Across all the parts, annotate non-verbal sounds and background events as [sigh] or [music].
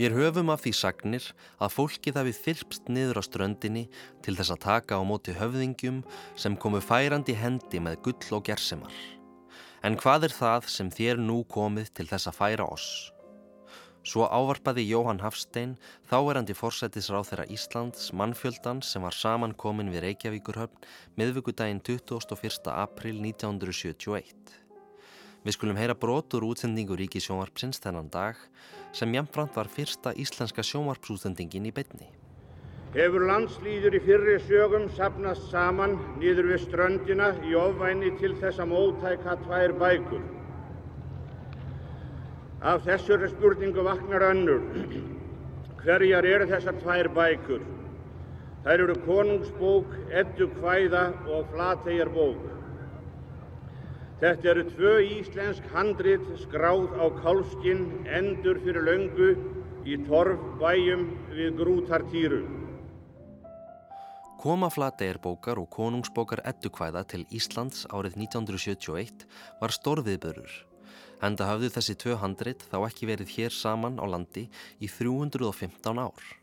Við höfum af því sagnir að fólkið hafi þyrpst niður á ströndinni til þess að taka á móti höfðingjum sem komu færandi hendi með gull og gersemar. En hvað er það sem þér nú komið til þess að færa oss? Svo ávarpaði Jóhann Hafstein, þáverandi fórsættisráð þeirra Íslands, mannfjöldan sem var samankomin við Reykjavíkurhöfn miðvíkudaginn 21. april 1971. Við skulum heyra brotur útsendingu Ríki sjónvarpsins þennan dag sem jæmframt var fyrsta íslenska sjónvarpsútsendingin í bytni. Hefur landslýður í fyrri sögum sapnast saman nýður við ströndina í ofvæni til þess að mótæka tvær bækur. Af þessari spurningu vaknar önnur. [clears throat] Hverjar eru þessar tvær bækur? Þær eru konungsbók, eddu kvæða og flategjar bók. Þetta eru tvö íslensk handrit skráð á kálskinn endur fyrir löngu í torf bæjum við grútartýru. Koma flategjar og konungsbókar eddu kvæða til Íslands árið 1971 var stórviðbörur. Enda hafðu þessi tvö handrit þá ekki verið hér saman á landi í 315 ár.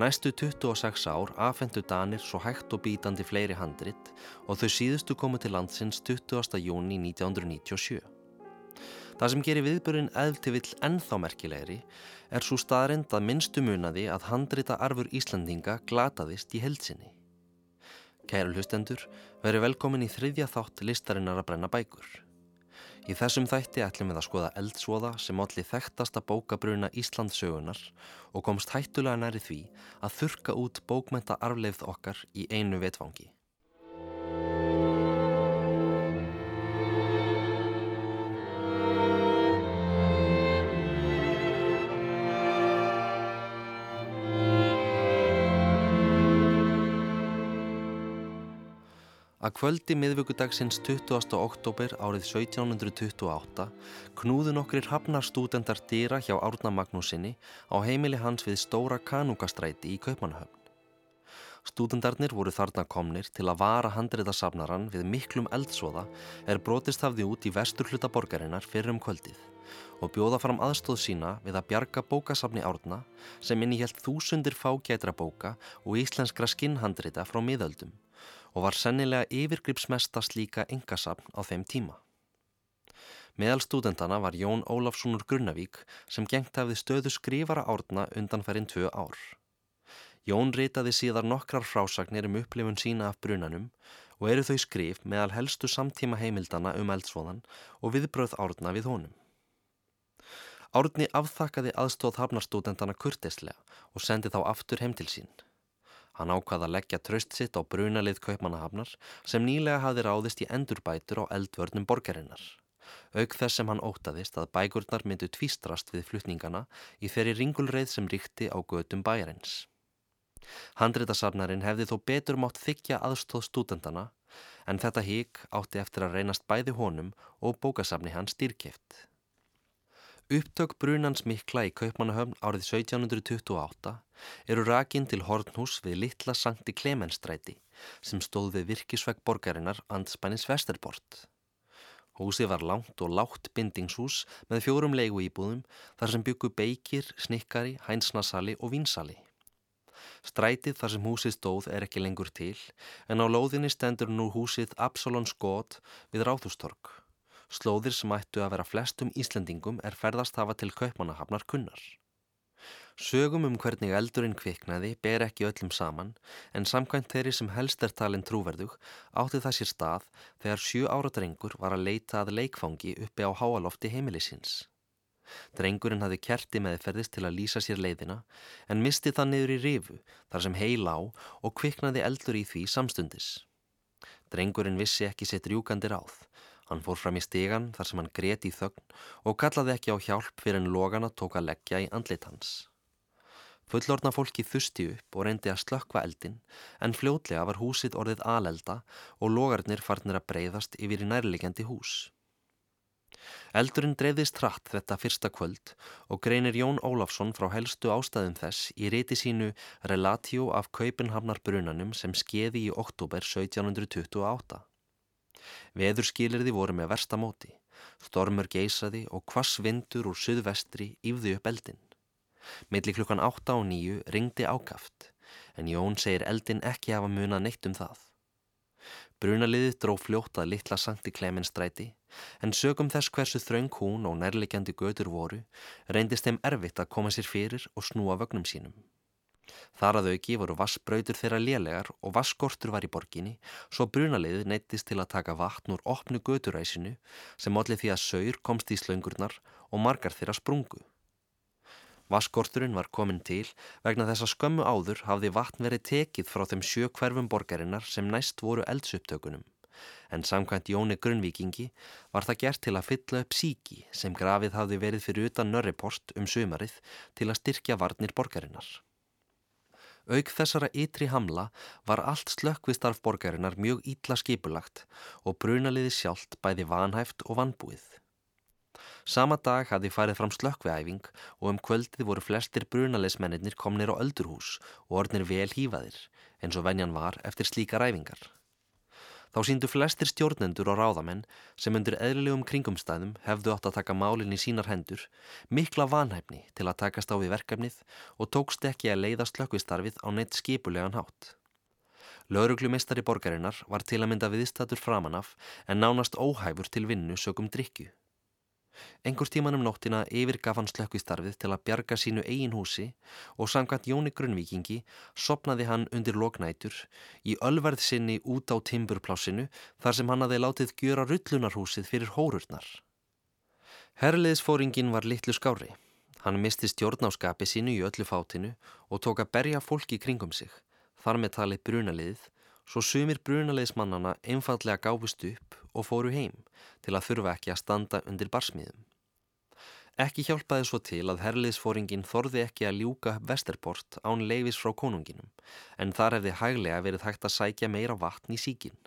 Næstu 26 ár afhendu Danir svo hægt og bítandi fleiri handrit og þau síðustu komu til landsins 20. júni 1997. Það sem gerir viðbörinn eðl vill ennþá merkilegri er svo staðrind að minnstu munaði að handrita arfur Íslandinga glataðist í heilsinni. Kæru hlustendur, veru velkomin í þriðja þátt listarinnar að brenna bækur. Í þessum þætti ætlum við að skoða eldsvoða sem allir þekktasta bókabruna Íslandsögunar og komst hættulega næri því að þurka út bókmenta arfleifð okkar í einu vetfangi. Að kvöldi miðvöggudagsins 20. oktober árið 1728 knúðu nokkrir hafnarstúdendar dýra hjá Árna Magnúsinni á heimili hans við Stóra Kanungastræti í Kaupmannahöfn. Stúdendarnir voru þarna komnir til að vara handriðasafnaran við miklum eldsvoða er brotist hafði út í vestur hluta borgarinnar fyrir um kvöldið og bjóða fram aðstóð sína við að bjarga bókasafni Árna sem innihjælt þúsundir fágætra bóka og íslenskra skinnhandrita frá miðöldum og var sennilega yfirgripsmestast líka engasafn á þeim tíma. Meðal stúdendana var Jón Ólafssonur Grunnavík sem gengt hafði stöðu skrifara árna undanferinn tvö ár. Jón ritaði síðar nokkrar frásagnir um upplifun sína af brunanum og eru þau skrif meðal helstu samtíma heimildana um eldsvoðan og viðbröð árna við honum. Árni afþakkaði aðstóð hafnarstúdendana kurtislega og sendi þá aftur heim til sín. Hann ákvaða að leggja tröst sitt á brunalið kaupmannahafnar sem nýlega hafði ráðist í endurbætur á eldvörnum borgarinnar. Auk þess sem hann ótaðist að bækurnar myndu tvístrast við flutningana í þeirri ringulreið sem ríkti á gödum bæjarins. Handreitasafnarinn hefði þó betur mátt þykja aðstóð stúdendana en þetta hík átti eftir að reynast bæði honum og bókasafni hans dýrkjeft. Upptök brunans mikla í Kaupmannahöfn árið 1728 eru rakin til hornhús við litla Sankti Klemenstræti sem stóð við virkisvegg borgarinnar Andspænis Vesterbort. Húsi var langt og látt bindingshús með fjórum leigu íbúðum þar sem byggu beikir, snikkari, hænsnasali og vínsali. Strætið þar sem húsið stóð er ekki lengur til en á lóðinni stendur nú húsið Absalon Skot við Ráðustorg. Slóðir sem ættu að vera flestum Íslendingum er ferðast hafa til kaupmannahafnar kunnar. Sögum um hvernig eldurinn kviknaði ber ekki öllum saman en samkvæmt þeirri sem helst er talin trúverðug átti það sér stað þegar sjö ára drengur var að leita að leikfangi uppi á háalofti heimilisins. Drengurinn hafði kerti meðferðist til að lýsa sér leiðina en misti það niður í rifu þar sem heil á og kviknaði eldur í því samstundis. Drengurinn vissi ekki sitt rjúkandi ráð Hann fór fram í stegan þar sem hann greti í þögn og kallaði ekki á hjálp fyrir en logana tók að leggja í andlit hans. Fullorna fólki þusti upp og reyndi að slökkva eldin en fljótlega var húsið orðið alelda og logarnir farnir að breyðast yfir í nærlegjandi hús. Eldurinn dreyðist hratt þetta fyrsta kvöld og greinir Jón Ólafsson frá helstu ástæðum þess í reyti sínu Relatio af Kaupenhamnar brunanum sem skeði í oktober 1728. Veðurskilirði voru með verstamóti. Stormur geysaði og kvass vindur úr suðvestri yfði upp eldin. Millir klukkan 8 og 9 ringdi ákaft en Jón segir eldin ekki hafa munað neitt um það. Brunaliðið dró fljótað litla Sankti Klemenstræti en sögum þess hversu þraung hún og nærlegjandi götur voru reyndist þeim erfitt að koma sér fyrir og snúa vögnum sínum. Þar að auki voru vassbrautur þeirra lélegar og vasskortur var í borginni svo brunaliðið neittist til að taka vatn úr opnu göturæsinu sem allir því að saur komst í slöngurnar og margar þeirra sprungu. Vaskorturinn var komin til vegna þess að skömmu áður hafði vatn verið tekið frá þeim sjö hverfum borgarinnar sem næst voru eldsuptökunum. En samkvæmt Jóni Grunnvíkingi var það gert til að fylla upp síki sem grafið hafði verið fyrir utan nörripost um sömarið til að styrkja varnir borgarinnar. Auk þessara ytri hamla var allt slökkvistarf borgarinnar mjög ítla skipulagt og brunaliði sjálft bæði vanhæft og vanbúið. Sama dag hafði farið fram slökkveæfing og um kvöldið voru flestir brunaleismennir komnir á öldurhús og orðnir vel hýfaðir eins og venjan var eftir slíka ræfingar. Þá síndu flestir stjórnendur og ráðamenn sem undir eðlilegum kringumstæðum hefðu átt að taka málinn í sínar hendur mikla vanhæfni til að takast á við verkefnið og tókst ekki að leiða slökkvistarfið á neitt skipulegan hátt. Lauruglumistari borgarinnar var til að mynda viðstatur framanaf en nánast óhæfur til vinnu sögum drikju. Engur tíman um nóttina yfirgaf hann slökkvistarfið til að bjarga sínu eigin húsi og samkvæmt Jóni Grunnvíkingi sopnaði hann undir loknætur í ölverð sinni út á timburplásinu þar sem hann aði látið gjöra rullunarhúsið fyrir hórurnar. Herliðsfóringin var litlu skári. Hann misti stjórnáskapi sínu í öllu fátinu og tók að berja fólki kringum sig, þar með talið brunaliðið Svo sumir brunaleismannana einfallega gáfust upp og fóru heim til að þurfa ekki að standa undir barsmiðum. Ekki hjálpaði svo til að herliðsfóringin þorði ekki að ljúka Vesterport án leifis frá konunginum en þar hefði hæglega verið hægt að sækja meira vatn í síkin.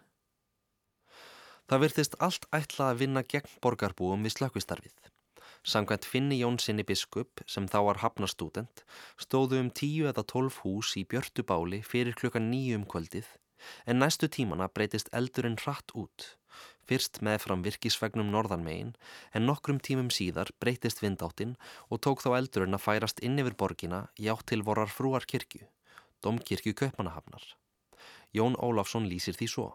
Það virtist allt ætla að vinna gegn borgarbúum við slökkvistarfið. Samkvæmt finni Jónssoni biskup sem þá var hafnastúdent stóðu um tíu eða tólf hús í björtu báli fyrir klukkan nýju um kvöldið en næstu tímana breytist eldurinn hratt út. Fyrst með fram virkisvegnum norðanmegin en nokkrum tímum síðar breytist vindáttinn og tók þá eldurinn að færast inn yfir borgina játt til vorar frúar kirkju, domkirkju Kaupmannahafnar. Jón Ólafsson lýsir því svo.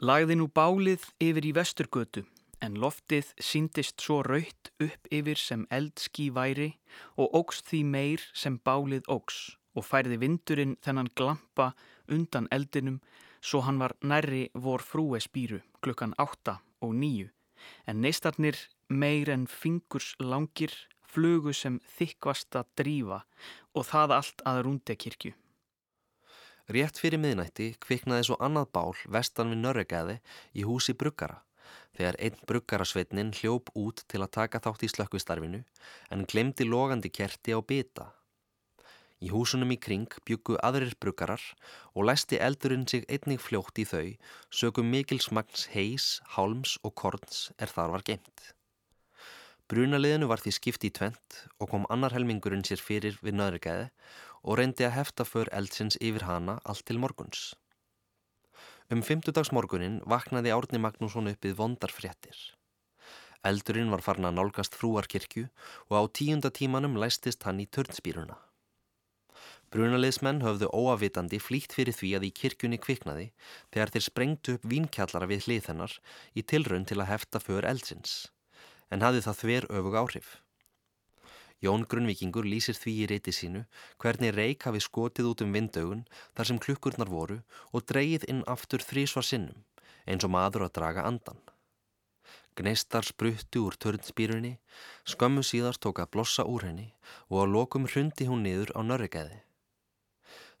Lagði nú bálið yfir í vesturgötu en loftið síndist svo raut upp yfir sem eldskí væri og ógs því meir sem bálið ógs og færði vindurinn þennan glampa undan eldinum svo hann var nærri vor frúe spýru klukkan átta og nýju en neistarnir meir en fingurs langir flugu sem þykvast að drífa og það allt að rúndekirkju. Rétt fyrir miðnætti kviknaði svo annað bál vestan við Nörregæði í húsi bruggara þegar einn bruggarasveitnin hljóp út til að taka þátt í slökkvistarfinu en glemdi logandi kerti á byta Í húsunum í kring byggu aðrir bruggarar og læsti eldurinn sig einnig fljótt í þau sögum mikil smagns heis, hálms og korns er þar var geimt. Brunaliðinu var því skipti í tvent og kom annar helmingurinn sér fyrir við nöðrigæði og reyndi að hefta för eldsins yfir hana allt til morguns. Um fymtudagsmorgunin vaknaði Árni Magnússon uppið vondarfréttir. Eldurinn var farin að nálgast frúarkirkju og á tíunda tímanum læstist hann í törnspýruna. Brunaliðsmenn höfðu óavitandi flýtt fyrir því að í kirkjunni kviknaði þegar þeir sprengtu upp vínkjallara við hlið hennar í tilraun til að hefta för eldsins, en hafði það þver öfug áhrif. Jón Grunnvikingur lýsir því í reyti sínu hvernig reik hafi skotið út um vindaugun þar sem klukkurnar voru og dreyið inn aftur þrísvar sinnum eins og maður að draga andan. Gneistar spruttu úr törnspýrunni, skömmu síðast tók að blossa úr henni og á lokum hrundi hún niður á nörregæði.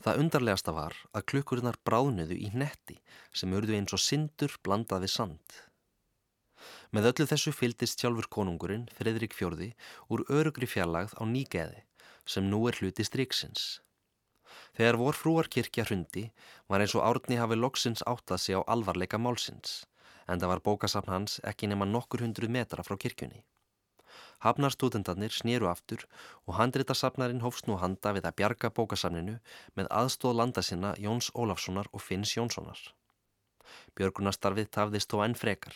Það undarlegasta var að klukkurinnar bráðnuðu í netti sem urðu eins og syndur blandað við sand. Með öllu þessu fyldist sjálfur konungurinn, Fredrik Fjörði, úr örugri fjarlagð á nýgeði sem nú er hluti stryksins. Þegar vor frúarkirkja hrundi var eins og árni hafi loksins áttað sig á alvarleika málsins en það var bókasafn hans ekki nema nokkur hundruð metra frá kirkjunni. Hafnarstúdendarnir snýru aftur og handritasafnarinn hófst nú handa við að bjarga bókasafninu með aðstóð landa sinna Jóns Ólafssonar og Finns Jónssonar. Björgunastarfið tafðist þó enn frekar.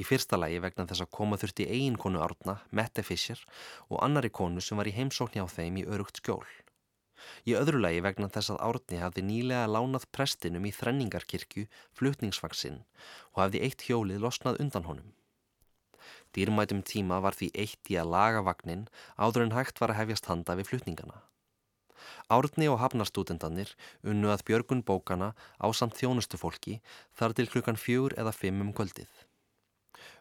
Í fyrsta lagi vegna þess að koma þurfti eigin konu árna, Mette Fischer, og annari konu sem var í heimsókn hjá þeim í örugt skjól. Í öðru lagi vegna þess að árni hafði nýlega lánað prestinum í þrenningarkirkju flutningsvaksinn og hafði eitt hjólið losnað undan honum. Dýrmætum tíma var því eitt í að laga vagnin áður en hægt var að hefjast handa við flutningana. Árni og hafnarstúdendanir unnu að björgun bókana á samt þjónustu fólki þar til klukkan fjögur eða fimm um kvöldið.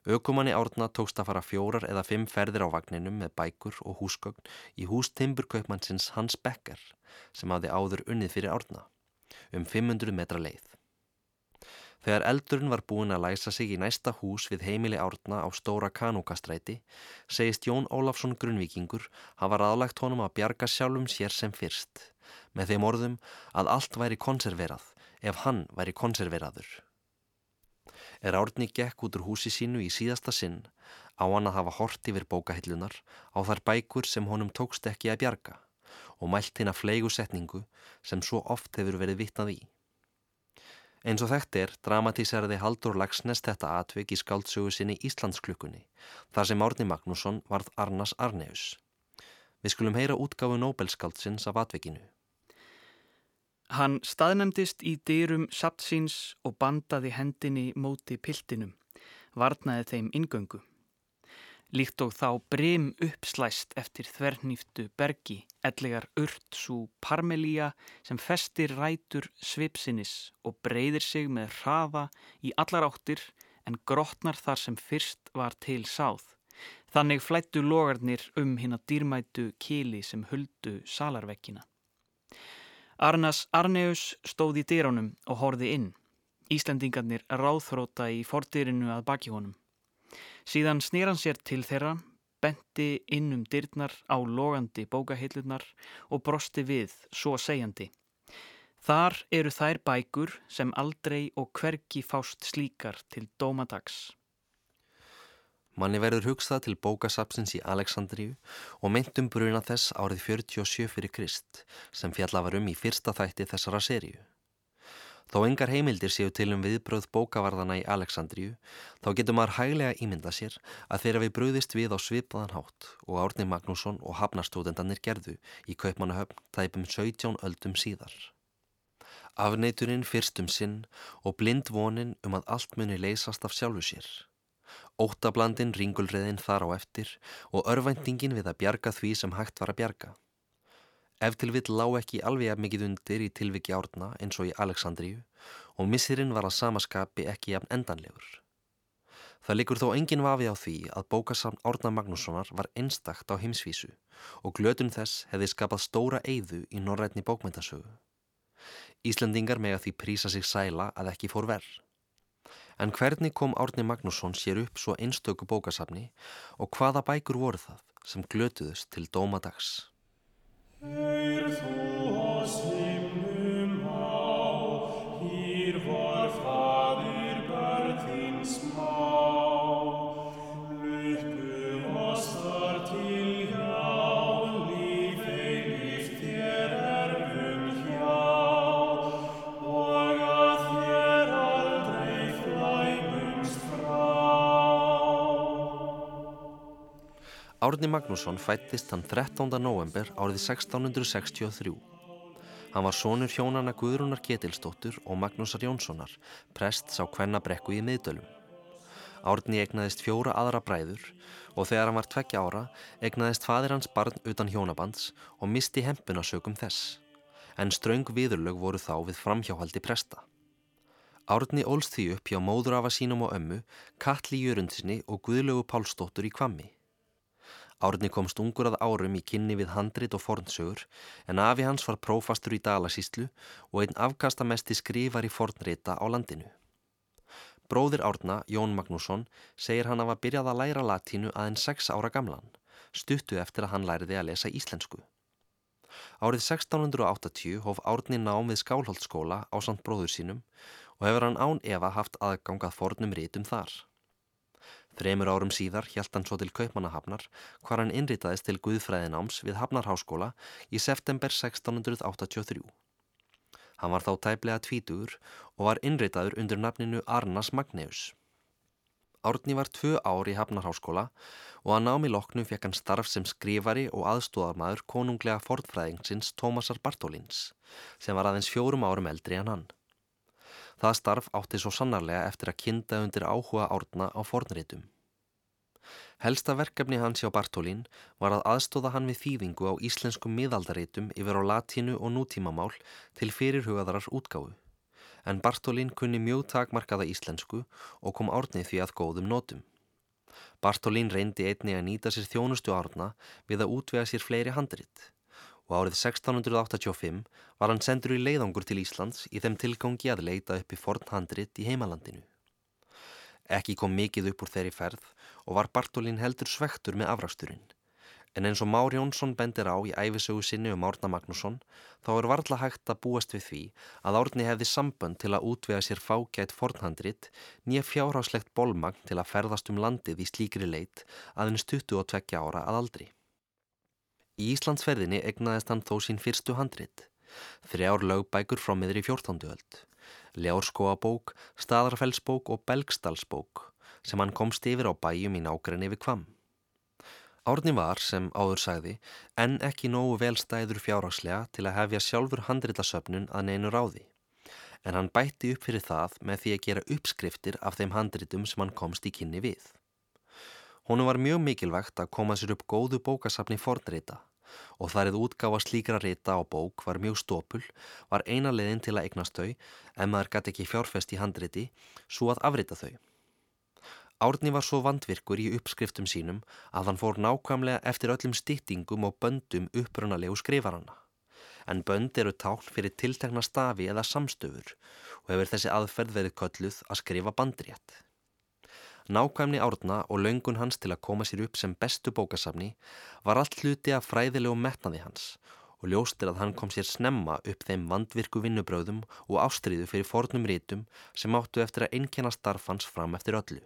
Ökumanni Árna tókst að fara fjórar eða fimm ferðir á vagninum með bækur og húsgögn í hús Timburkaupmannsins Hans Becker sem hafði áður unnið fyrir Árna um 500 metra leið. Þegar eldurinn var búin að læsa sig í næsta hús við heimili árna á stóra kanúkastræti, segist Jón Ólafsson Grunnvíkingur hafa raðlagt honum að bjarga sjálfum sér sem fyrst, með þeim orðum að allt væri konserverað ef hann væri konserveraður. Er árni gekk út úr húsi sínu í síðasta sinn á hann að hafa hort yfir bókahillunar á þar bækur sem honum tókst ekki að bjarga og mælt hinn að flegu setningu sem svo oft hefur verið vitnað í. Eins og þekkt er dramatíseraði Haldur Lagsnes þetta atvik í skáldsögu sinni Íslandsklukkunni þar sem Árni Magnússon varð Arnas Arneus. Við skulum heyra útgáfu Nobelskáldsins af atvikinu. Hann staðnæmdist í dyrum saptsins og bandaði hendinni móti piltinum, varnaði þeim ingöngu. Líkt og þá brim uppslæst eftir þvernýftu bergi, ellegar urt svo parmelía sem festir rætur svipsinnis og breyðir sig með hraða í allar áttir en grotnar þar sem fyrst var til sáð. Þannig flættu logarnir um hinn að dýrmætu kili sem huldu salarvekkina. Arnas Arneus stóð í dýránum og horfi inn. Íslendingarnir ráðþróta í fordýrinu að baki honum. Síðan snýr hann sér til þeirra, benti inn um dyrnar á logandi bókahillunar og brosti við svo segjandi. Þar eru þær bækur sem aldrei og hverki fást slíkar til dómadags. Manni verður hugsað til bókasapsins í Aleksandríu og myndum bruna þess árið 47 fyrir Krist sem fjalla var um í fyrsta þætti þessara seríu. Þó engar heimildir séu til um viðbröð bókavarðana í Aleksandríu, þá getur maður hæglega ímynda sér að þeirra við bröðist við á svipaðan hátt og Árni Magnússon og hafnastúdendanir gerðu í Kaupmannahöfn tæpum 17 öldum síðar. Afneiturinn fyrstum sinn og blind vonin um að allt muni leysast af sjálfu sér. Óttablandin ringulreðin þar á eftir og örvæntingin við að bjarga því sem hægt var að bjarga. Ef til vill lág ekki alveg að mikið undir í tilviki árna eins og í Aleksandríu og missirinn var að samaskapi ekki jafn endanlegur. Það likur þó engin vafi á því að bókasamn Árna Magnússonar var einstakt á heimsvísu og glötun þess hefði skapað stóra eyðu í norrætni bókmyndasögu. Íslandingar með að því prísa sig sæla að ekki fór verð. En hvernig kom Árni Magnússon sér upp svo einstöku bókasafni og hvaða bækur voru það sem glötuðust til dómadags? er suos him Árni Magnússon fættist hann 13. november árið 1663. Hann var sonur hjónana Guðrúnar Ketilstóttur og Magnúsar Jónssonar, prest sá kvennabrekku í miðdölum. Árni egnaðist fjóra aðra bræður og þegar hann var tveggja ára egnaðist fadir hans barn utan hjónabands og misti hempuna sögum þess. En ströng viðurlög voru þá við framhjáhaldi presta. Árni ólst því upp hjá móðurafa sínum og ömmu, Katli Jörundsinni og Guðlögu Pálsdóttur í Kvammi. Árni komst ungur að árum í kynni við handrit og fornsögur en afi hans var prófastur í Dalasíslu og einn afkastamesti skrifar í fornrita á landinu. Bróðir Árna, Jón Magnússon, segir hann að var byrjað að læra latínu aðeins 6 ára gamlan, stuttu eftir að hann læriði að lesa íslensku. Árið 1680 hóf Árni nám við Skálholtskóla á samt bróður sínum og hefur hann án Eva haft aðgangað fornum rítum þar. Þremur árum síðar hjælt hann svo til Kaupmannahafnar hvar hann innritaðist til Guðfræðináms við Hafnarháskóla í september 1683. Hann var þá tæplega tvítur og var innritaður undir nafninu Arnas Magneus. Árni var tvö ár í Hafnarháskóla og að námi loknum fekk hann starf sem skrifari og aðstóðarmadur konunglega fornfræðingsins Tómasar Bartólins sem var aðeins fjórum árum eldri en hann. Það starf átti svo sannarlega eftir að kinda undir áhuga árna á fornritum. Helsta verkefni hans hjá Bartólín var að aðstóða hann við þýðingu á íslenskum miðaldaritum yfir á latínu og nútímamál til fyrirhugaðarar útgáfu en Bartolín kunni mjög takmarkaða íslensku og kom árni því að góðum nótum. Bartolín reyndi einni að nýta sér þjónustu árna við að útvega sér fleiri handrit og árið 1685 var hann sendur í leiðangur til Íslands í þeim tilgangi að leita upp í forn handrit í heimalandinu. Ekki kom mikið upp úr þeirri ferð og var Bartolín heldur svektur með afraksturinn En eins og Már Jónsson bendir á í æfisögu sinni um Árna Magnússon þá er varðla hægt að búast við því að Árni hefði sambönd til að útvega sér fágætt fornhandrit nýja fjárháslegt bólmagn til að ferðast um landið í slíkri leit aðeins 22 ára að aldri. Í Íslandsferðinni egnaðist hann þó sín fyrstu handrit, þrjár lögbækur frá miðri 14. öld, Ljárskóabók, Staðarfellsbók og Belgstalsbók sem hann komst yfir á bæjum í nákrenni við Kvamm. Árni var, sem áður sagði, en ekki nógu velstæður fjárhagslega til að hefja sjálfur handritasöfnun að neinu ráði. En hann bætti upp fyrir það með því að gera uppskriftir af þeim handritum sem hann komst í kynni við. Honu var mjög mikilvægt að koma sér upp góðu bókasafni fornrita og þar eða útgáfa slíkra rita á bók var mjög stópul, var eina leðin til að eignast þau, en maður gæti ekki fjárfest í handriti, svo að afrita þau. Árni var svo vandvirkur í uppskriftum sínum að hann fór nákvæmlega eftir öllum styttingum og böndum upprunalegu skrifaranna. En bönd eru tákn fyrir tiltekna stafi eða samstöfur og hefur þessi aðferð verið kölluð að skrifa bandrétt. Nákvæmni árna og laungun hans til að koma sér upp sem bestu bókasafni var allt hluti af fræðilegu metnaði hans og ljóstir að hann kom sér snemma upp þeim vandvirku vinnubröðum og ástriðu fyrir fornum rítum sem áttu eftir að einkjana starf hans fram eftir öllu.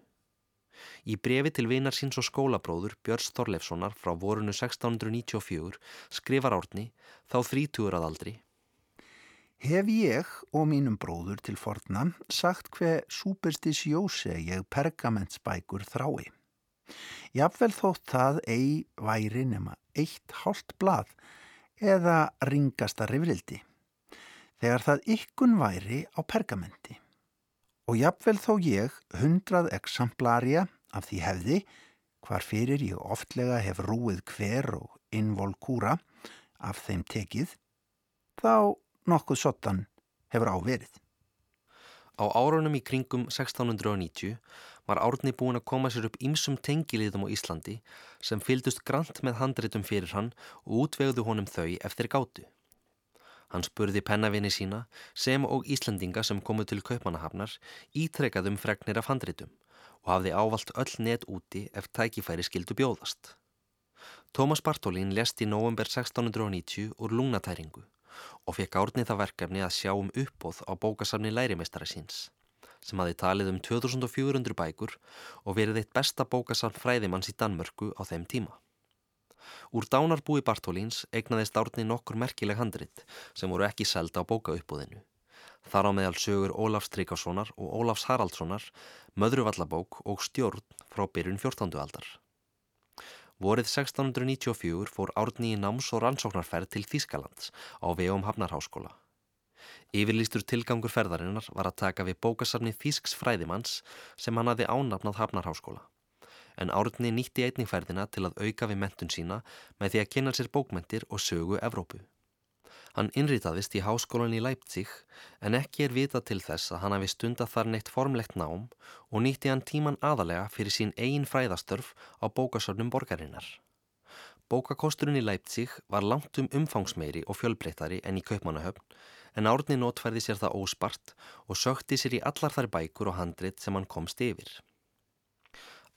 Í brefi til vinar síns og skólabróður Björns Þorleifssonar frá vorunu 1694 skrifar árni þá þrítugur að aldri. Hef ég og mínum bróður til forna sagt hver superstis jóse ég pergamentsbækur þrái. Jafnvel þótt það ei væri nema eitt hálft blað eða ringasta rifrildi þegar það ykkun væri á pergamenti og jafnvel þó ég hundrað exemplarja af því hefði, hvar fyrir ég oftlega hef rúið hver og involkúra af þeim tekið, þá nokkuð sottan hefur áverið. Á árunum í kringum 1690 var Árni búin að koma sér upp ýmsum tengiliðum á Íslandi sem fyldust grant með handritum fyrir hann og útvegðu honum þau eftir gátu. Hann spurði pennavinni sína sem og Íslandinga sem komu til Kaupmannahafnar ítrekkaðum fregnir af handritum og hafði ávalt öll net úti ef tækifæri skildu bjóðast. Tómas Bartólín lest í november 1690 úr lungnatæringu og fekk árnið það verkefni að sjá um uppbóð á bókasafni lærimestara síns sem hafi talið um 2400 bækur og verið eitt besta bókasafn fræðimanns í Danmörku á þeim tíma. Úr dánarbúi Bartólíns eignaðist árni nokkur merkileg handrit sem voru ekki selda á bókauppbúðinu. Þar á meðal sögur Ólafs Tryggvasonar og Ólafs Haraldssonar, Möðruvallabók og Stjórn frá byrjun 14. aldar. Vorið 1694 fór árni í náms- og rannsóknarferð til Þískalands á vegum Hafnarháskóla. Yfirlýstur tilgangur ferðarinnar var að taka við bókasafni Þísks fræðimanns sem hann hafi ánafnað Hafnarháskóla en Árni nýtti einningferðina til að auka við mentun sína með því að kynna sér bókmentir og sögu Evrópu. Hann innrýtaðist í háskólan í Leipzig en ekki er vita til þess að hann hafi stunda þar neitt formlegt nám og nýtti hann tíman aðalega fyrir sín eigin fræðastörf á bókasörnum borgarinnar. Bókakosturinn í Leipzig var langt um umfangsmeiri og fjölbreytari enn í Kaupmannahöfn en Árni notfærði sér það óspart og sökti sér í allar þar bækur og handrit sem hann komst yfir.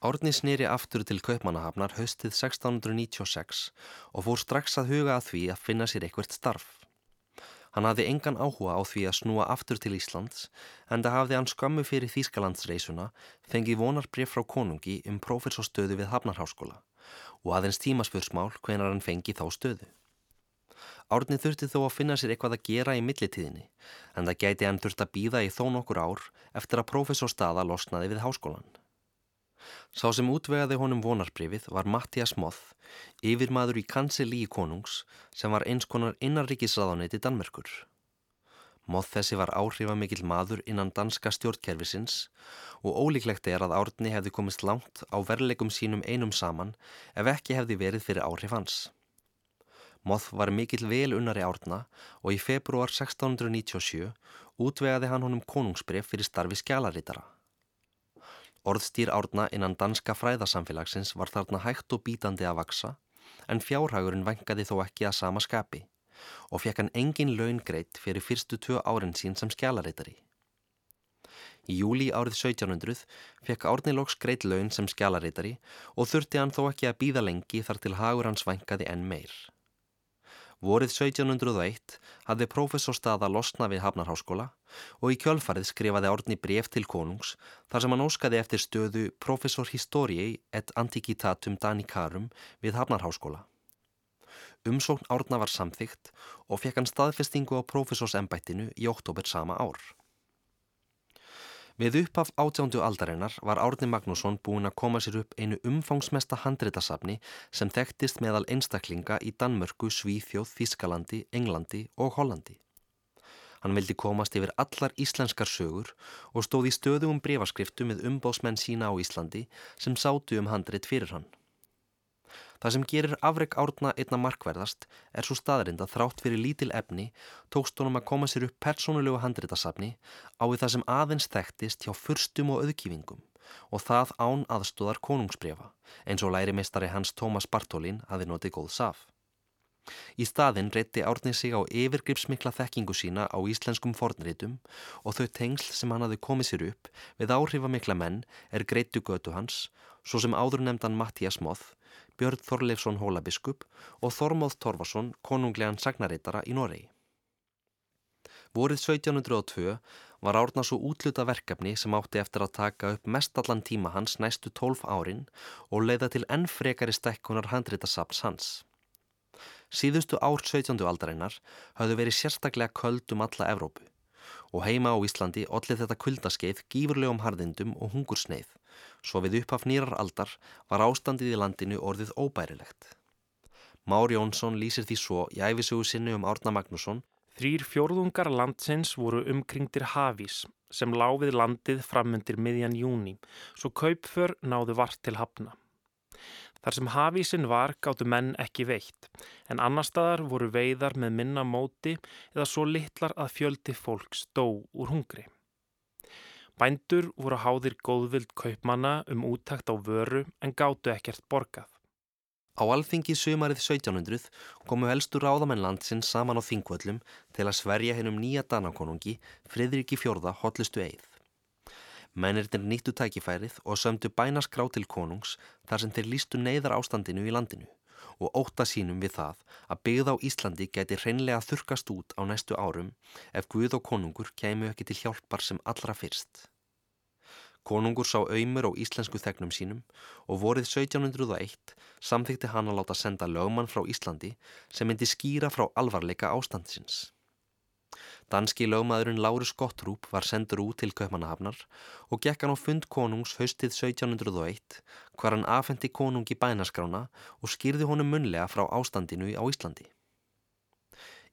Árni snýri aftur til Kaupmannahafnar haustið 1696 og fór strax að huga að því að finna sér eitthvert starf. Hann hafði engan áhuga á því að snúa aftur til Íslands en það hafði hann skammu fyrir Þýskalandsreisuna fengið vonarbrif frá konungi um prófessorstöðu við Hafnarháskóla og aðeins tímaspursmál hvenar hann fengið þá stöðu. Árni þurfti þó að finna sér eitthvað að gera í millitíðinni en það gæti hann þurft að býða í þó nokkur ár eftir að prófessorstaða losnaði við háskólan. Sá sem útvegaði honum vonarbrifið var Mattias Moth, yfirmaður í kanselí konungs sem var eins konar innanríkisraðaneti Danmerkur. Moth þessi var áhrifamikill maður innan danska stjórnkerfisins og ólíklegt er að Árni hefði komist langt á verlegum sínum einum saman ef ekki hefði verið fyrir áhrif hans. Moth var mikill vel unnari Árna og í februar 1697 útvegaði hann honum konungsbref fyrir starfi skjalaritara. Orðstýr árna innan danska fræðasamfélagsins var þarna hægt og bítandi að vaksa en fjárhagurinn vengaði þó ekki að sama skapi og fekk hann engin laun greitt fyrir fyrstu tvö árin sín sem skjalareitari. Í júli árið 1700 fekk Árni Lóks greitt laun sem skjalareitari og þurfti hann þó ekki að býða lengi þar til hagur hans vengaði enn meir. Vorið 1701 hafði prófessorstaða losna við Hafnarháskóla og í kjölfarið skrifaði Árni bref til konungs þar sem hann óskaði eftir stöðu Professor Historii et Antiquitatum Danicarum við Hafnarháskóla. Umsókn Árna var samþygt og fekk hann staðfestingu á professorsembættinu í oktober sama ár. Við upphaf átjándu aldarinnar var Árni Magnússon búin að koma sér upp einu umfangsmesta handreitasafni sem þekktist meðal einstaklinga í Danmörku, Svíþjóð, Þískalandi, Englandi og Hollandi. Hann vildi komast yfir allar íslenskar sögur og stóð í stöðugum breyfaskriftu með umbósmenn sína á Íslandi sem sátu um handreit fyrir hann. Það sem gerir afreg árna einna markverðast er svo staðrind að þrátt fyrir lítil efni tókst honum að koma sér upp persónulegu handritasafni á við það sem aðeins þekktist hjá fyrstum og auðkýfingum og það án aðstóðar konungsbrefa eins og lærimestari hans Tómas Bartólin hafi notið góð saf. Í staðin reytti árnið sig á yfirgripsmikla þekkingu sína á íslenskum fornritum og þau tengsl sem hann hafi komið sér upp við áhrifamikla menn er greitu götu hans, svo sem áður nefndan Mattias Moth Björn Þorleifsson hólabiskup og Þormóð Torfarsson konunglegan sagnaritara í Noregi. Vorið 1702 var árna svo útluta verkefni sem átti eftir að taka upp mestallan tíma hans næstu 12 árin og leiða til enn frekari stekkunar handritasaps hans. Síðustu ár 17. aldarinnar hafðu verið sérstaklega köld um alla Evrópu og heima á Íslandi ollið þetta kuldaskeið gífurlegum harðindum og hungursneið Svo við upphaf nýrar aldar var ástandið í landinu orðið óbærilegt. Már Jónsson lýsir því svo í æfisugu sinni um Árna Magnússon Þrýr fjórðungar landsins voru umkringtir hafís sem láfið landið framundir miðjan júni, svo kaupför náðu vart til hafna. Þar sem hafísin var gáttu menn ekki veitt, en annar staðar voru veiðar með minna móti eða svo litlar að fjöldi fólks dó úr hungri. Bændur voru háðir góðvild kaupmanna um úttakt á vöru en gáttu ekkert borgað. Á alþingi sumarið 1700 komu helstu ráðamenn landsins saman á þingvöllum til að sverja hennum nýja danakonungi Fridriki Fjörða hotlustu eið. Mennirnir nýttu tækifærið og sömdu bænaskrá til konungs þar sem þeir lístu neyðar ástandinu í landinu og óta sínum við það að byggð á Íslandi geti hreinlega þurkast út á næstu árum ef Guð og konungur kemur ekki til hjálpar sem allra fyrst. Konungur sá auðmur á íslensku þegnum sínum og vorið 1701 samþykti hann að láta senda lögmann frá Íslandi sem myndi skýra frá alvarleika ástandsins. Danski lögmaðurinn Lárus Gottrúp var sendur út til Kaupmannahafnar og gekk hann á fund konungs haustið 1701 hvar hann afhendi konungi bænaskrána og skýrði honum munlega frá ástandinu á Íslandi.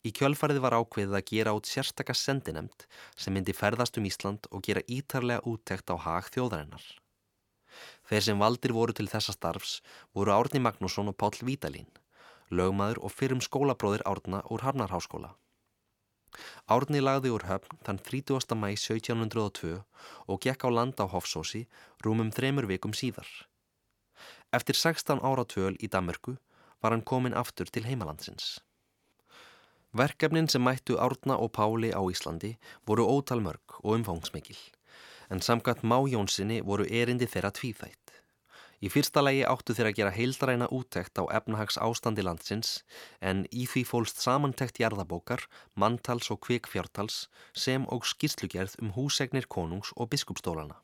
Í kjölfarið var ákveðið að gera út sérstakka sendinemt sem myndi ferðast um Ísland og gera ítarlega úttekt á hag þjóðarinnar. Þeir sem valdir voru til þessa starfs voru Árni Magnússon og Páll Vítalín, lögmaður og fyrrum skólabróðir Árna úr Harnarháskóla. Árni lagði úr höfn þann 30. mæ 1702 og gekk á land á Hofsósi rúmum þremur vikum síðar. Eftir 16 ára töl í Damörgu var hann komin aftur til heimalandsins. Verkefnin sem mættu Árna og Páli á Íslandi voru ótal mörg og umfangsmikil en samkvæmt Má Jónssoni voru erindi þeirra tvíþætt. Í fyrsta legi áttu þeir að gera heildræna úttekt á efnahags ástandi landsins en í því fólst samantekt jarðabókar, manntals og kvikfjártals sem og skýrslugerð um húsegnir konungs og biskupstólana.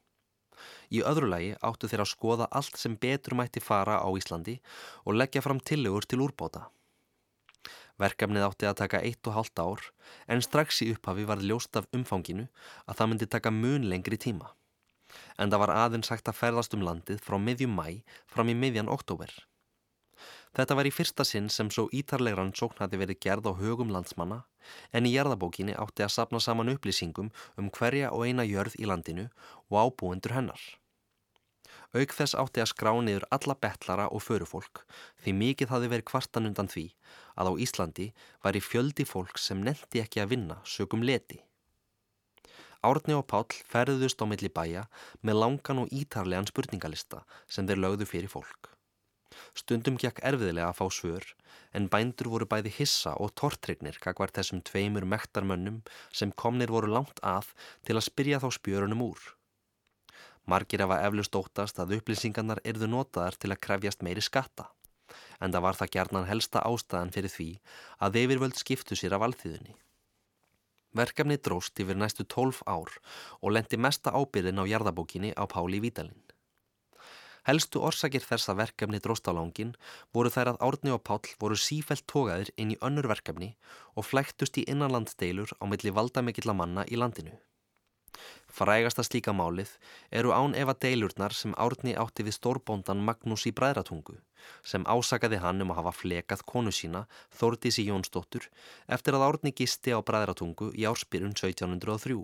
Í öðru lagi áttu þeir að skoða allt sem betur mætti fara á Íslandi og leggja fram tillegur til úrbóta. Verkefnið átti að taka eitt og halvt ár en strax í upphafi var ljóst af umfanginu að það myndi taka mun lengri tíma en það var aðeins hægt að ferðast um landið frá miðjum mæ fram í miðjan oktober. Þetta var í fyrsta sinn sem svo ítarlegran sókn hafi verið gerð á högum landsmanna en í jarðabókinni átti að sapna saman upplýsingum um hverja og eina jörð í landinu og ábúendur hennar. Auk þess átti að skrá niður alla betlara og förufólk því mikið hafi verið kvartan undan því að á Íslandi var í fjöldi fólk sem nendi ekki að vinna sögum leti. Árni og Páll ferðust á milli bæja með langan og ítarlegan spurningalista sem þeir lögðu fyrir fólk. Stundum gekk erfiðilega að fá svör en bændur voru bæði hissa og tortrygnir kakvar þessum tveimur mektarmönnum sem komnir voru langt að til að spyrja þá spjörunum úr. Margir hafa eflust óttast að upplýsingarnar erðu notaðar til að krefjast meiri skatta en það var það gerðnan helsta ástæðan fyrir því að yfirvöld skiptu sér af alþýðunni. Verkefni dróst yfir næstu tólf ár og lendi mesta ábyrðin á jarðabókinni á Páli Vítalinn. Helstu orsakir þessa verkefni dróstalangin voru þær að Árni og Páll voru sífælt tógaðir inn í önnur verkefni og flæktust í innanlandsdeilur á milli valdamikilla manna í landinu. Frægasta slíka málið eru án efa deilurnar sem Árni átti við stórbóndan Magnús í Bræðratungu sem ásakaði hann um að hafa flekað konu sína Þórdísi Jónsdóttur eftir að Árni gisti á Bræðratungu í árspyrun 1703.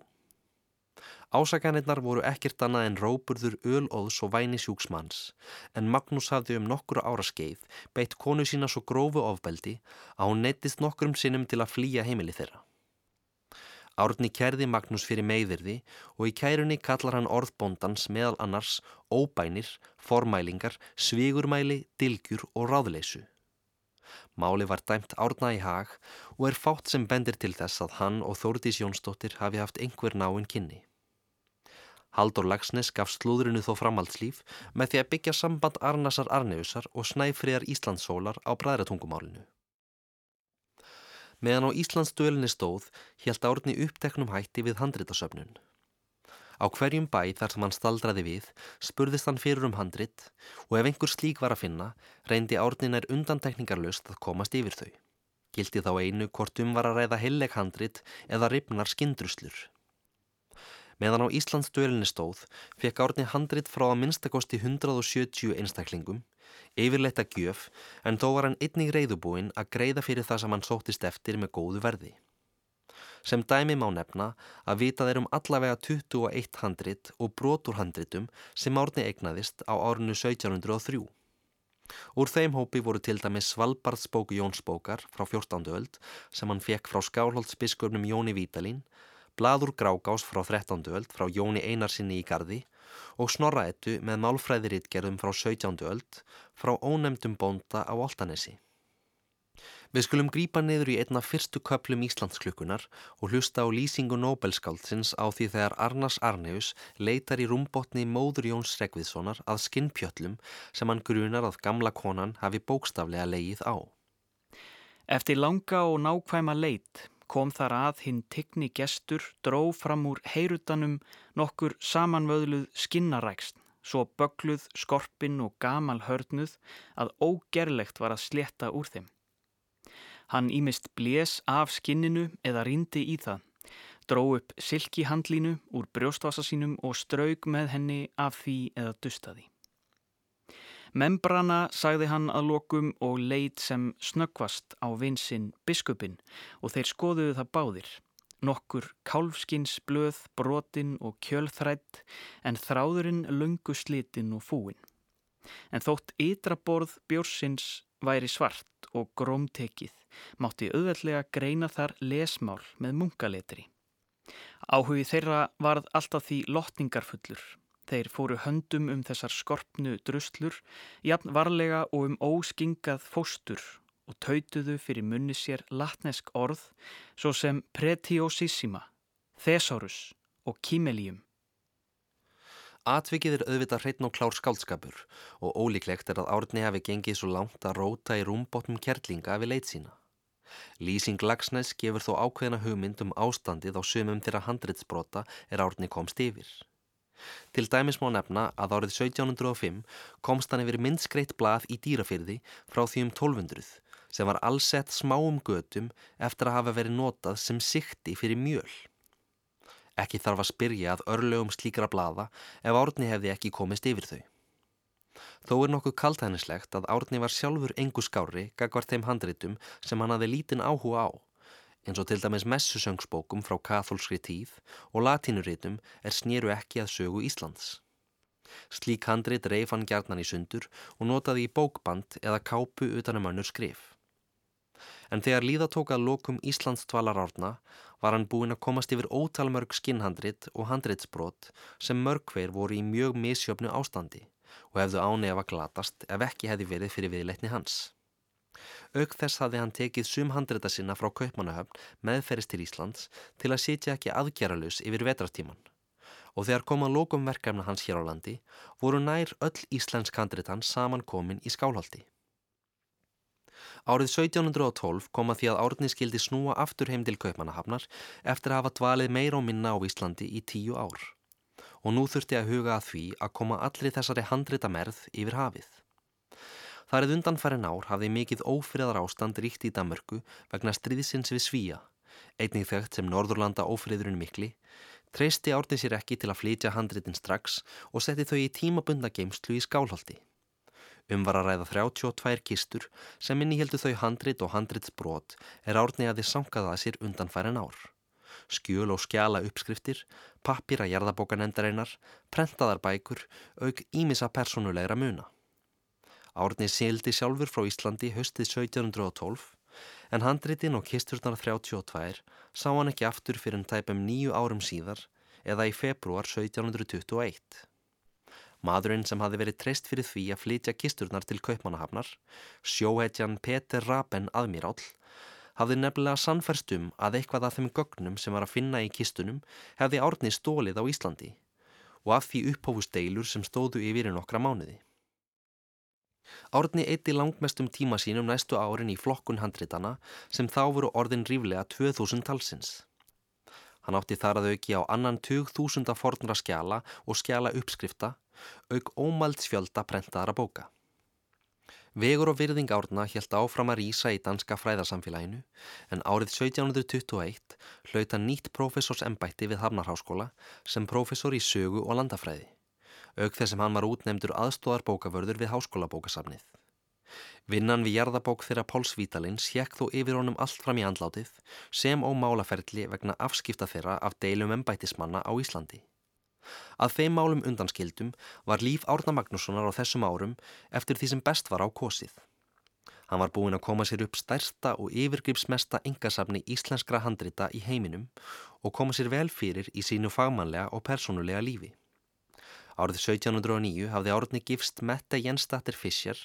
Ásakanirnar voru ekkert annað en róburður ölóðs og væni sjúksmanns en Magnús hafði um nokkru ára skeið beitt konu sína svo grófu ofbeldi að hún neittist nokkrum sinnum til að flýja heimili þeirra. Árni kærði Magnús fyrir meiðirði og í kærunni kallar hann orðbóndans meðal annars óbænir, formælingar, svigurmæli, dilgjur og ráðleysu. Máli var dæmt árna í hag og er fátt sem bendir til þess að hann og Þórdís Jónsdóttir hafi haft einhver náinn kynni. Haldur Lagsnes gaf slúðrinu þó framhaldslíf með því að byggja samband Arnasar Arneusar og snæfriðar Íslandssólar á bræðratungumálinu. Meðan á Íslandsdölinni stóð helt árni uppteknum hætti við handritasöfnun. Á hverjum bæ þar sem hann staldraði við spurðist hann fyrir um handrit og ef einhver slík var að finna reyndi árnin er undantekningarlust að komast yfir þau. Gildi þá einu hvort um var að ræða heilleg handrit eða ripnar skindruslur. Meðan á Íslands dölinni stóð fekk árni handrit frá að minnstakosti 170 einstaklingum, yfirleitt að gjöf en þó var hann einnig reyðubúinn að greiða fyrir það sem hann sóttist eftir með góðu verði. Sem dæmi má nefna að vita þeir um allavega 21 handrit og brotur handritum sem árni eignaðist á árinu 1703. Úr þeim hópi voru til dæmi Svalbardsbóku Jónsbókar frá 14. öld sem hann fekk frá skálholtsbiskurnum Jóni Vítalín Bladur Grágás frá 13. öld frá Jóni Einarsinni í Garði og Snorraettu með málfræðiritgerðum frá 17. öld frá ónemdum bónda á Oltanesi. Við skulum grípa niður í einna fyrstu köplum Íslandsklukkunar og hlusta á lýsingu Nobelskáldsins á því þegar Arnars Arneus leitar í rúmbotni móður Jóns Rekviðssonar að skinnpjöllum sem hann grunar að gamla konan hafi bókstaflega leið á. Eftir langa og nákvæma leit kom þar að hinn tigni gestur dró fram úr heyrutanum nokkur samanvöðluð skinnarækst, svo bögluð, skorpin og gamal hörnuð að ógerlegt var að sletta úr þeim. Hann ímist blés af skinninu eða rindi í það, dró upp silkihandlínu úr brjóstvasa sínum og straug með henni af því eða dustaði. Membrana sagði hann að lokum og leit sem snöggvast á vinsinn biskupin og þeir skoðuðu það báðir. Nokkur kálfskins blöð, brotin og kjölþrætt en þráðurinn lungu slitin og fúin. En þótt ytraborð bjórsins væri svart og grómtekið mátti auðveldlega greina þar lesmál með munkaletri. Áhugi þeirra varð alltaf því lotningarfullur Þeir fóru höndum um þessar skorpnu druslur, jafn varlega og um óskingað fóstur og tautuðu fyrir munni sér latnesk orð svo sem pretiosissima, thesaurus og kimelium. Atvikið er auðvitað hreitn og klár skálskapur og ólíklegt er að árni hafi gengið svo langt að róta í rúmbotnum kjerlinga við leit sína. Lýsing Lagsnæs gefur þó ákveðina hugmynd um ástandið á sumum þeirra handritsbrota er árni komst yfir. Til dæmis má nefna að árið 1705 komst hann yfir minnskreitt blað í dýrafyrði frá því um 1200 sem var allsett smáum götum eftir að hafa verið notað sem sikti fyrir mjöl. Ekki þarf að spyrja að örlögum slíkra blada ef árni hefði ekki komist yfir þau. Þó er nokkuð kaltænislegt að árni var sjálfur engu skári gagvar þeim handritum sem hann hafi lítinn áhuga á, eins og til dæmis messusöngsbókum frá katholskri tíð og latínuritum er snýru ekki að sögu Íslands. Slík handrit reif hann gjarnan í sundur og notaði í bókband eða kápu utanum önnur skrif. En þegar líða tók að lokum Íslands tvalar árna var hann búinn að komast yfir ótalmörg skinnhandrit og handritsbrot sem mörg hver voru í mjög misjöfnu ástandi og hefðu ánefa glatast ef ekki hefði verið fyrir viðleitni hans. Auk þess hafði hann tekið sum handrita sinna frá Kaupmannahöfn meðferist til Íslands til að sitja ekki aðgerralus yfir vetrartíman. Og þegar kom að lokum verkefna hans hér á landi voru nær öll íslensk handritan saman komin í skálhaldi. Árið 1712 kom að því að árni skildi snúa aftur heim til Kaupmannahafnar eftir að hafa dvalið meira og minna á Íslandi í tíu ár. Og nú þurfti að huga að því að koma allir þessari handrita merð yfir hafið. Er undanfærin ár hafði mikið ófriðar ástand ríkt í Damörku vegna stríðsins við Svíja, einnig þekkt sem Norðurlanda ófriðurinn mikli, treysti árni sér ekki til að flytja handritin strax og setti þau í tímabunda geimslu í skálhaldi. Um var að ræða 32 kistur sem innihjeldu þau handrit og handritsbrot er árni að þið sankaða sér undanfærin ár. Skjöl og skjala uppskriftir, pappir að jarðabókanendareinar, prentaðar bækur, auk ímissa personulegra muna. Árni sildi sjálfur frá Íslandi höstið 1712 en handritin og kisturnar 32 sá hann ekki aftur fyrir en tæpum nýju árum síðar eða í februar 1721. Maðurinn sem hafi verið treyst fyrir því að flytja kisturnar til Kaupmannahafnar, sjóhetjan Peter Raben aðmírál, hafði nefnilega sannferst um að eitthvað af þeim gögnum sem var að finna í kistunum hefði árni stólið á Íslandi og af því upphófusteilur sem stóðu yfir í nokkra mánuði. Árni eitti langmestum tíma sínum næstu árin í flokkun handritana sem þá voru orðin ríflega 2000 talsins. Hann átti þar að auki á annan 2000 fornra skjala og skjala uppskrifta auk ómaldsfjölda prentaðara bóka. Vegur og virðing árna helt áfram að rýsa í danska fræðarsamfélaginu en árið 1721 hlauta nýtt profesorsembætti við Hafnarháskóla sem profesor í sögu og landafræði, auk þess sem hann var útnemdur aðstóðar bókavörður við háskólabókasafnið. Vinnan við jarðabók þeirra Páls Vítalins hjekk þó yfir honum allt fram í andlátið sem ó málaferli vegna afskipta þeirra af deilum embættismanna á Íslandi. Að þeim málum undanskildum var líf Árna Magnússonar á þessum árum eftir því sem best var á kosið. Hann var búinn að koma sér upp stærsta og yfirgripsmesta engasafni íslenskra handrita í heiminum og koma sér vel fyrir í sínu fagmannlega og persónulega lífi. Árið 1709 hafði Árni gifst Mette Jensdatter Fischer,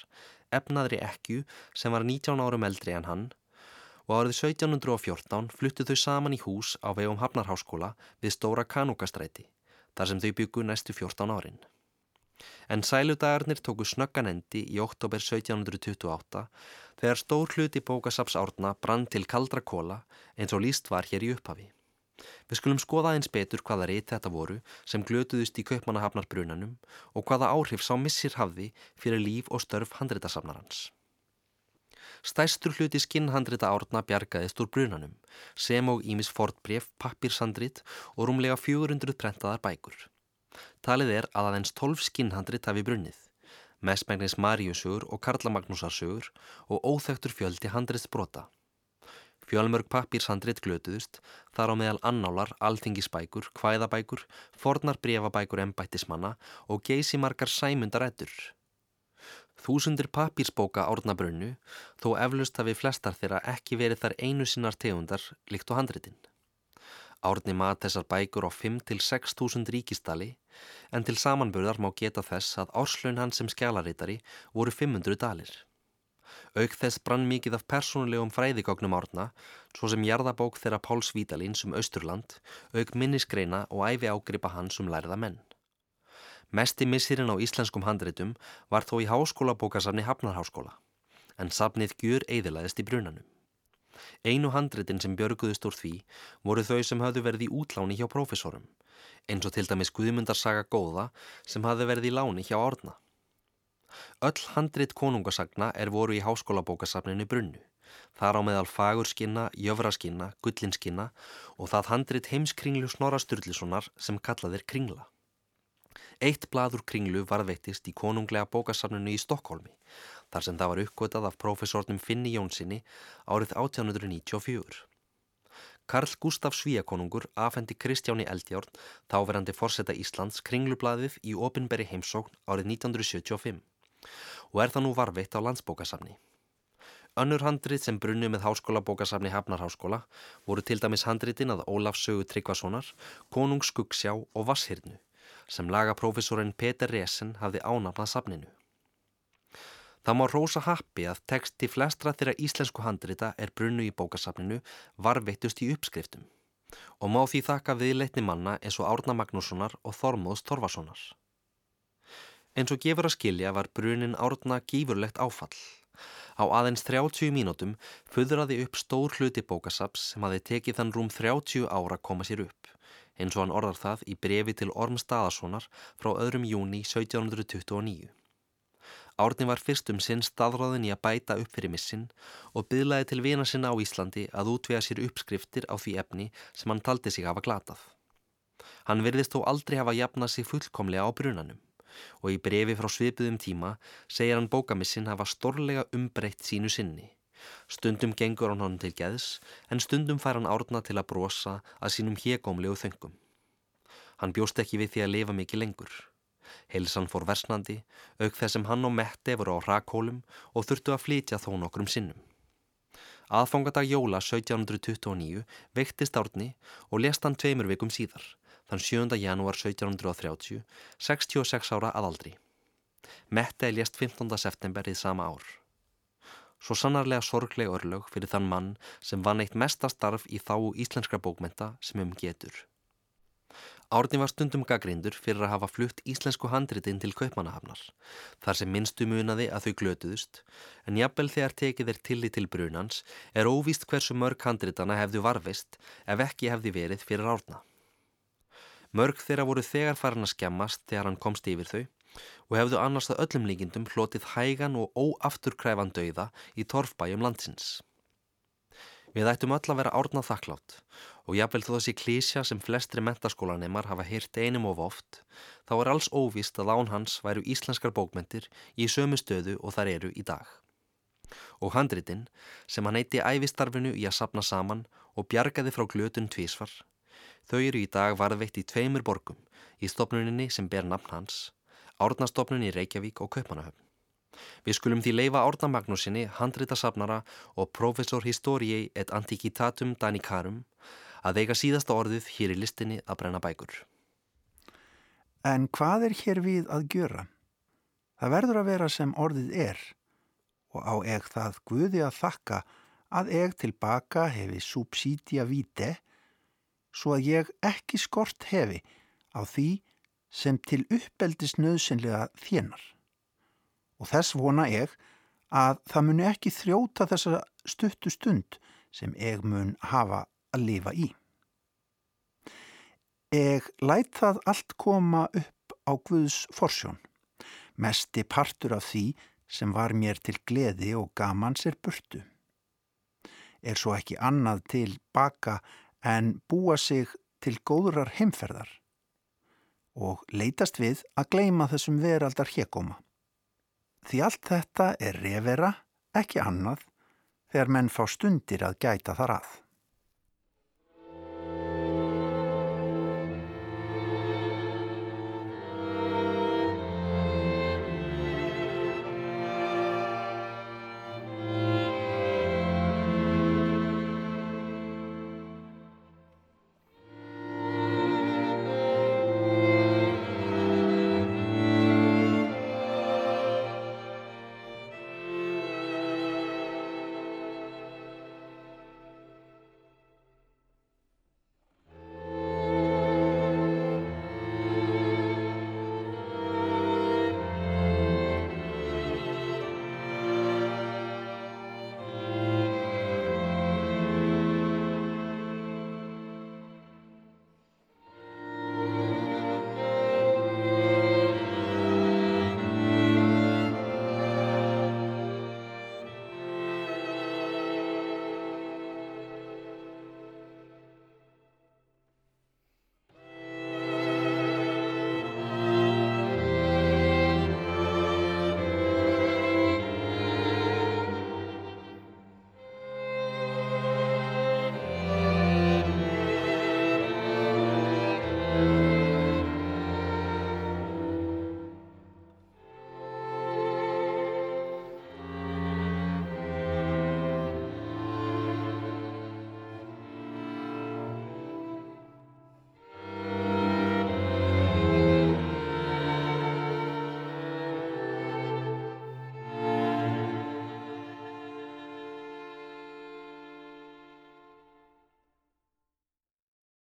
efnaðri ekju sem var 19 árum eldri en hann og árið 1714 fluttu þau saman í hús á vegum Hafnarháskóla við Stóra Kanúkastræti þar sem þau byggu næstu 14 árin. En sæludagarnir tóku snöggan endi í oktober 1728 þegar stór hluti bókasaps árna brann til kaldra kóla eins og líst var hér í upphafi. Við skulum skoða eins betur hvaða reyt þetta voru sem glötuðust í kaupmannahafnar brunanum og hvaða áhrif sá missir hafði fyrir líf og störf handreitasafnarans. Stæstur hluti skinnhandrita árna bjargaðist úr brunanum, sem og ímis fortbref, pappirshandrit og rúmlega 400 prentaðar bækur. Talið er að aðeins 12 skinnhandrit hafi brunnið, mestmægnis Maríusugur og Karlamagnúsarsugur og óþektur fjöldi handrits brota. Fjölmörg pappirshandrit glötuðust, þar á meðal annálar, alþingisbækur, hvæðabækur, fornar brefabækur embættismanna og geysi margar sæmundarættur. Þúsundir papírsbóka árnabrunnu þó eflust hafi flestar þeirra ekki verið þar einu sinnar tegundar líkt og handritin. Árni mat þessar bækur á 5-6 þúsund ríkistali en til samanburðar má geta þess að árslaun hans sem skjálaritari voru 500 dalir. Auk þess brann mikið af persónulegum fræðigágnum árna svo sem jarðabók þeirra Páls Vítalins um Östurland, auk minnisgreina og æfi ágripa hans um lærða menn. Mesti missirinn á íslenskum handreitum var þó í háskólabókasafni Hafnarháskóla, en safnið gjur eiðilaðist í brunanum. Einu handreitin sem björguðust úr því voru þau sem hafðu verið í útláni hjá profesorum, eins og til dæmis Guðmundarsaga góða sem hafðu verið í láni hjá Árna. Öll handreit konungasagna er voru í háskólabókasafninu brunnu, þar á meðal fagurskinna, jöfraskinna, gullinskinna og það handrit heimskringlu Snorra Sturlusonar sem kallaðir kringla. Eitt bladur kringlu varðveittist í konunglega bókasafnunu í Stokkólmi, þar sem það var uppgötað af profesornum Finni Jónssoni árið 1894. Karl Gustaf Svíakonungur afhendi Kristjáni Eldjárn, þáverandi forsetta Íslands, kringlublaðið í opinberi heimsókn árið 1975 og er það nú varveitt á landsbókasafni. Önnur handrit sem brunnu með háskólabókasafni Hafnarháskóla voru til dæmis handritin að Ólaf Sögu Tryggvasonar, Konung Skuggsjá og Vasshyrnu sem lagaprofessorinn Peter Resen hafði ánafnað safninu. Það má rosa happi að texti flestra þeirra íslensku handrita er brunnu í bókasafninu varveittust í uppskriftum og má því þakka viðleitni manna eins og Árna Magnússonar og Þormóðs Torfasonar. Eins og gefur að skilja var brunin Árna gífurlegt áfall. Á aðeins 30 mínútum föðraði upp stór hluti bókasaps sem hafi tekið þann rúm 30 ára að koma sér upp, eins og hann orðar það í brefi til Orm Staðarssonar frá öðrum júni 1729. Árni var fyrst um sinn staðráðin í að bæta upp fyrir missin og byðlaði til vina sinna á Íslandi að útvega sér uppskriftir á því efni sem hann taldi sig hafa glatað. Hann verðist þó aldrei hafa jafnað sig fullkomlega á brunanum og í brefi frá svipuðum tíma segir hann bókamissin hafa stórlega umbreytt sínu sinni. Stundum gengur hann honum til geðs en stundum fær hann árna til að brosa að sínum hégómlegu þöngum. Hann bjóst ekki við því að lifa mikið lengur. Heilsan fór versnandi, auk þess sem hann og Mette voru á rakhólum og þurftu að flytja þó nokkrum sinnum. Aðfangadag jóla 1729 veiktist árni og lest hann tveimur vikum síðar, þann 7. janúar 1730, 66 ára aðaldri. Mette lest 15. september í sama ár. Svo sannarlega sorgleg örlög fyrir þann mann sem vann eitt mesta starf í þá íslenskra bókmenta sem um getur. Árni var stundum gaggrindur fyrir að hafa flutt íslensku handritinn til kaupmannahafnar, þar sem minnstu munaði að þau glötuðust, en jafnvel þegar tekið er tillit til brunans er óvíst hversu mörg handritana hefðu varfist ef ekki hefði verið fyrir árna. Mörg þeirra voru þegar farin að skemmast þegar hann komst yfir þau og hefðu annars að öllum líkindum hlotið hægan og óafturkræfan dauða í torfbæjum landsins. Við ættum öll að vera árnað þakklátt og jáfnvel þó þessi klísja sem flestri mentaskólaneymar hafa hýrt einum of oft, þá er alls óvist að án hans væru íslenskar bókmentir í sömu stöðu og þar eru í dag. Og handritinn, sem hann eitti æfistarfinu í að sapna saman og bjargaði frá glötun tvísvar, þau eru í dag varðveitt í tveimur borgum, í stopnuninni sem ber nafn hans, árnastofnun í Reykjavík og Kaupanahöfn. Við skulum því leifa Árna Magnúsinni, handritasafnara og professor historii et antiquitatum danicarum að eiga síðasta orðið hér í listinni að brenna bækur. En hvað er hér við að gjöra? Það verður að vera sem orðið er og á eg það guði að þakka að eg tilbaka hefi subsidia vite svo að ég ekki skort hefi á því sem til uppeldis nöðsynlega þjenar og þess vona ég að það muni ekki þrjóta þessa stuttu stund sem ég mun hafa að lifa í. Ég læt það allt koma upp á Guðs forsjón, mesti partur af því sem var mér til gleði og gamans er burtu. Er svo ekki annað til baka en búa sig til góðrar heimferðar og leitast við að gleima þessum veraldar hegóma. Því allt þetta er revera, ekki annað, þegar menn fá stundir að gæta þar að.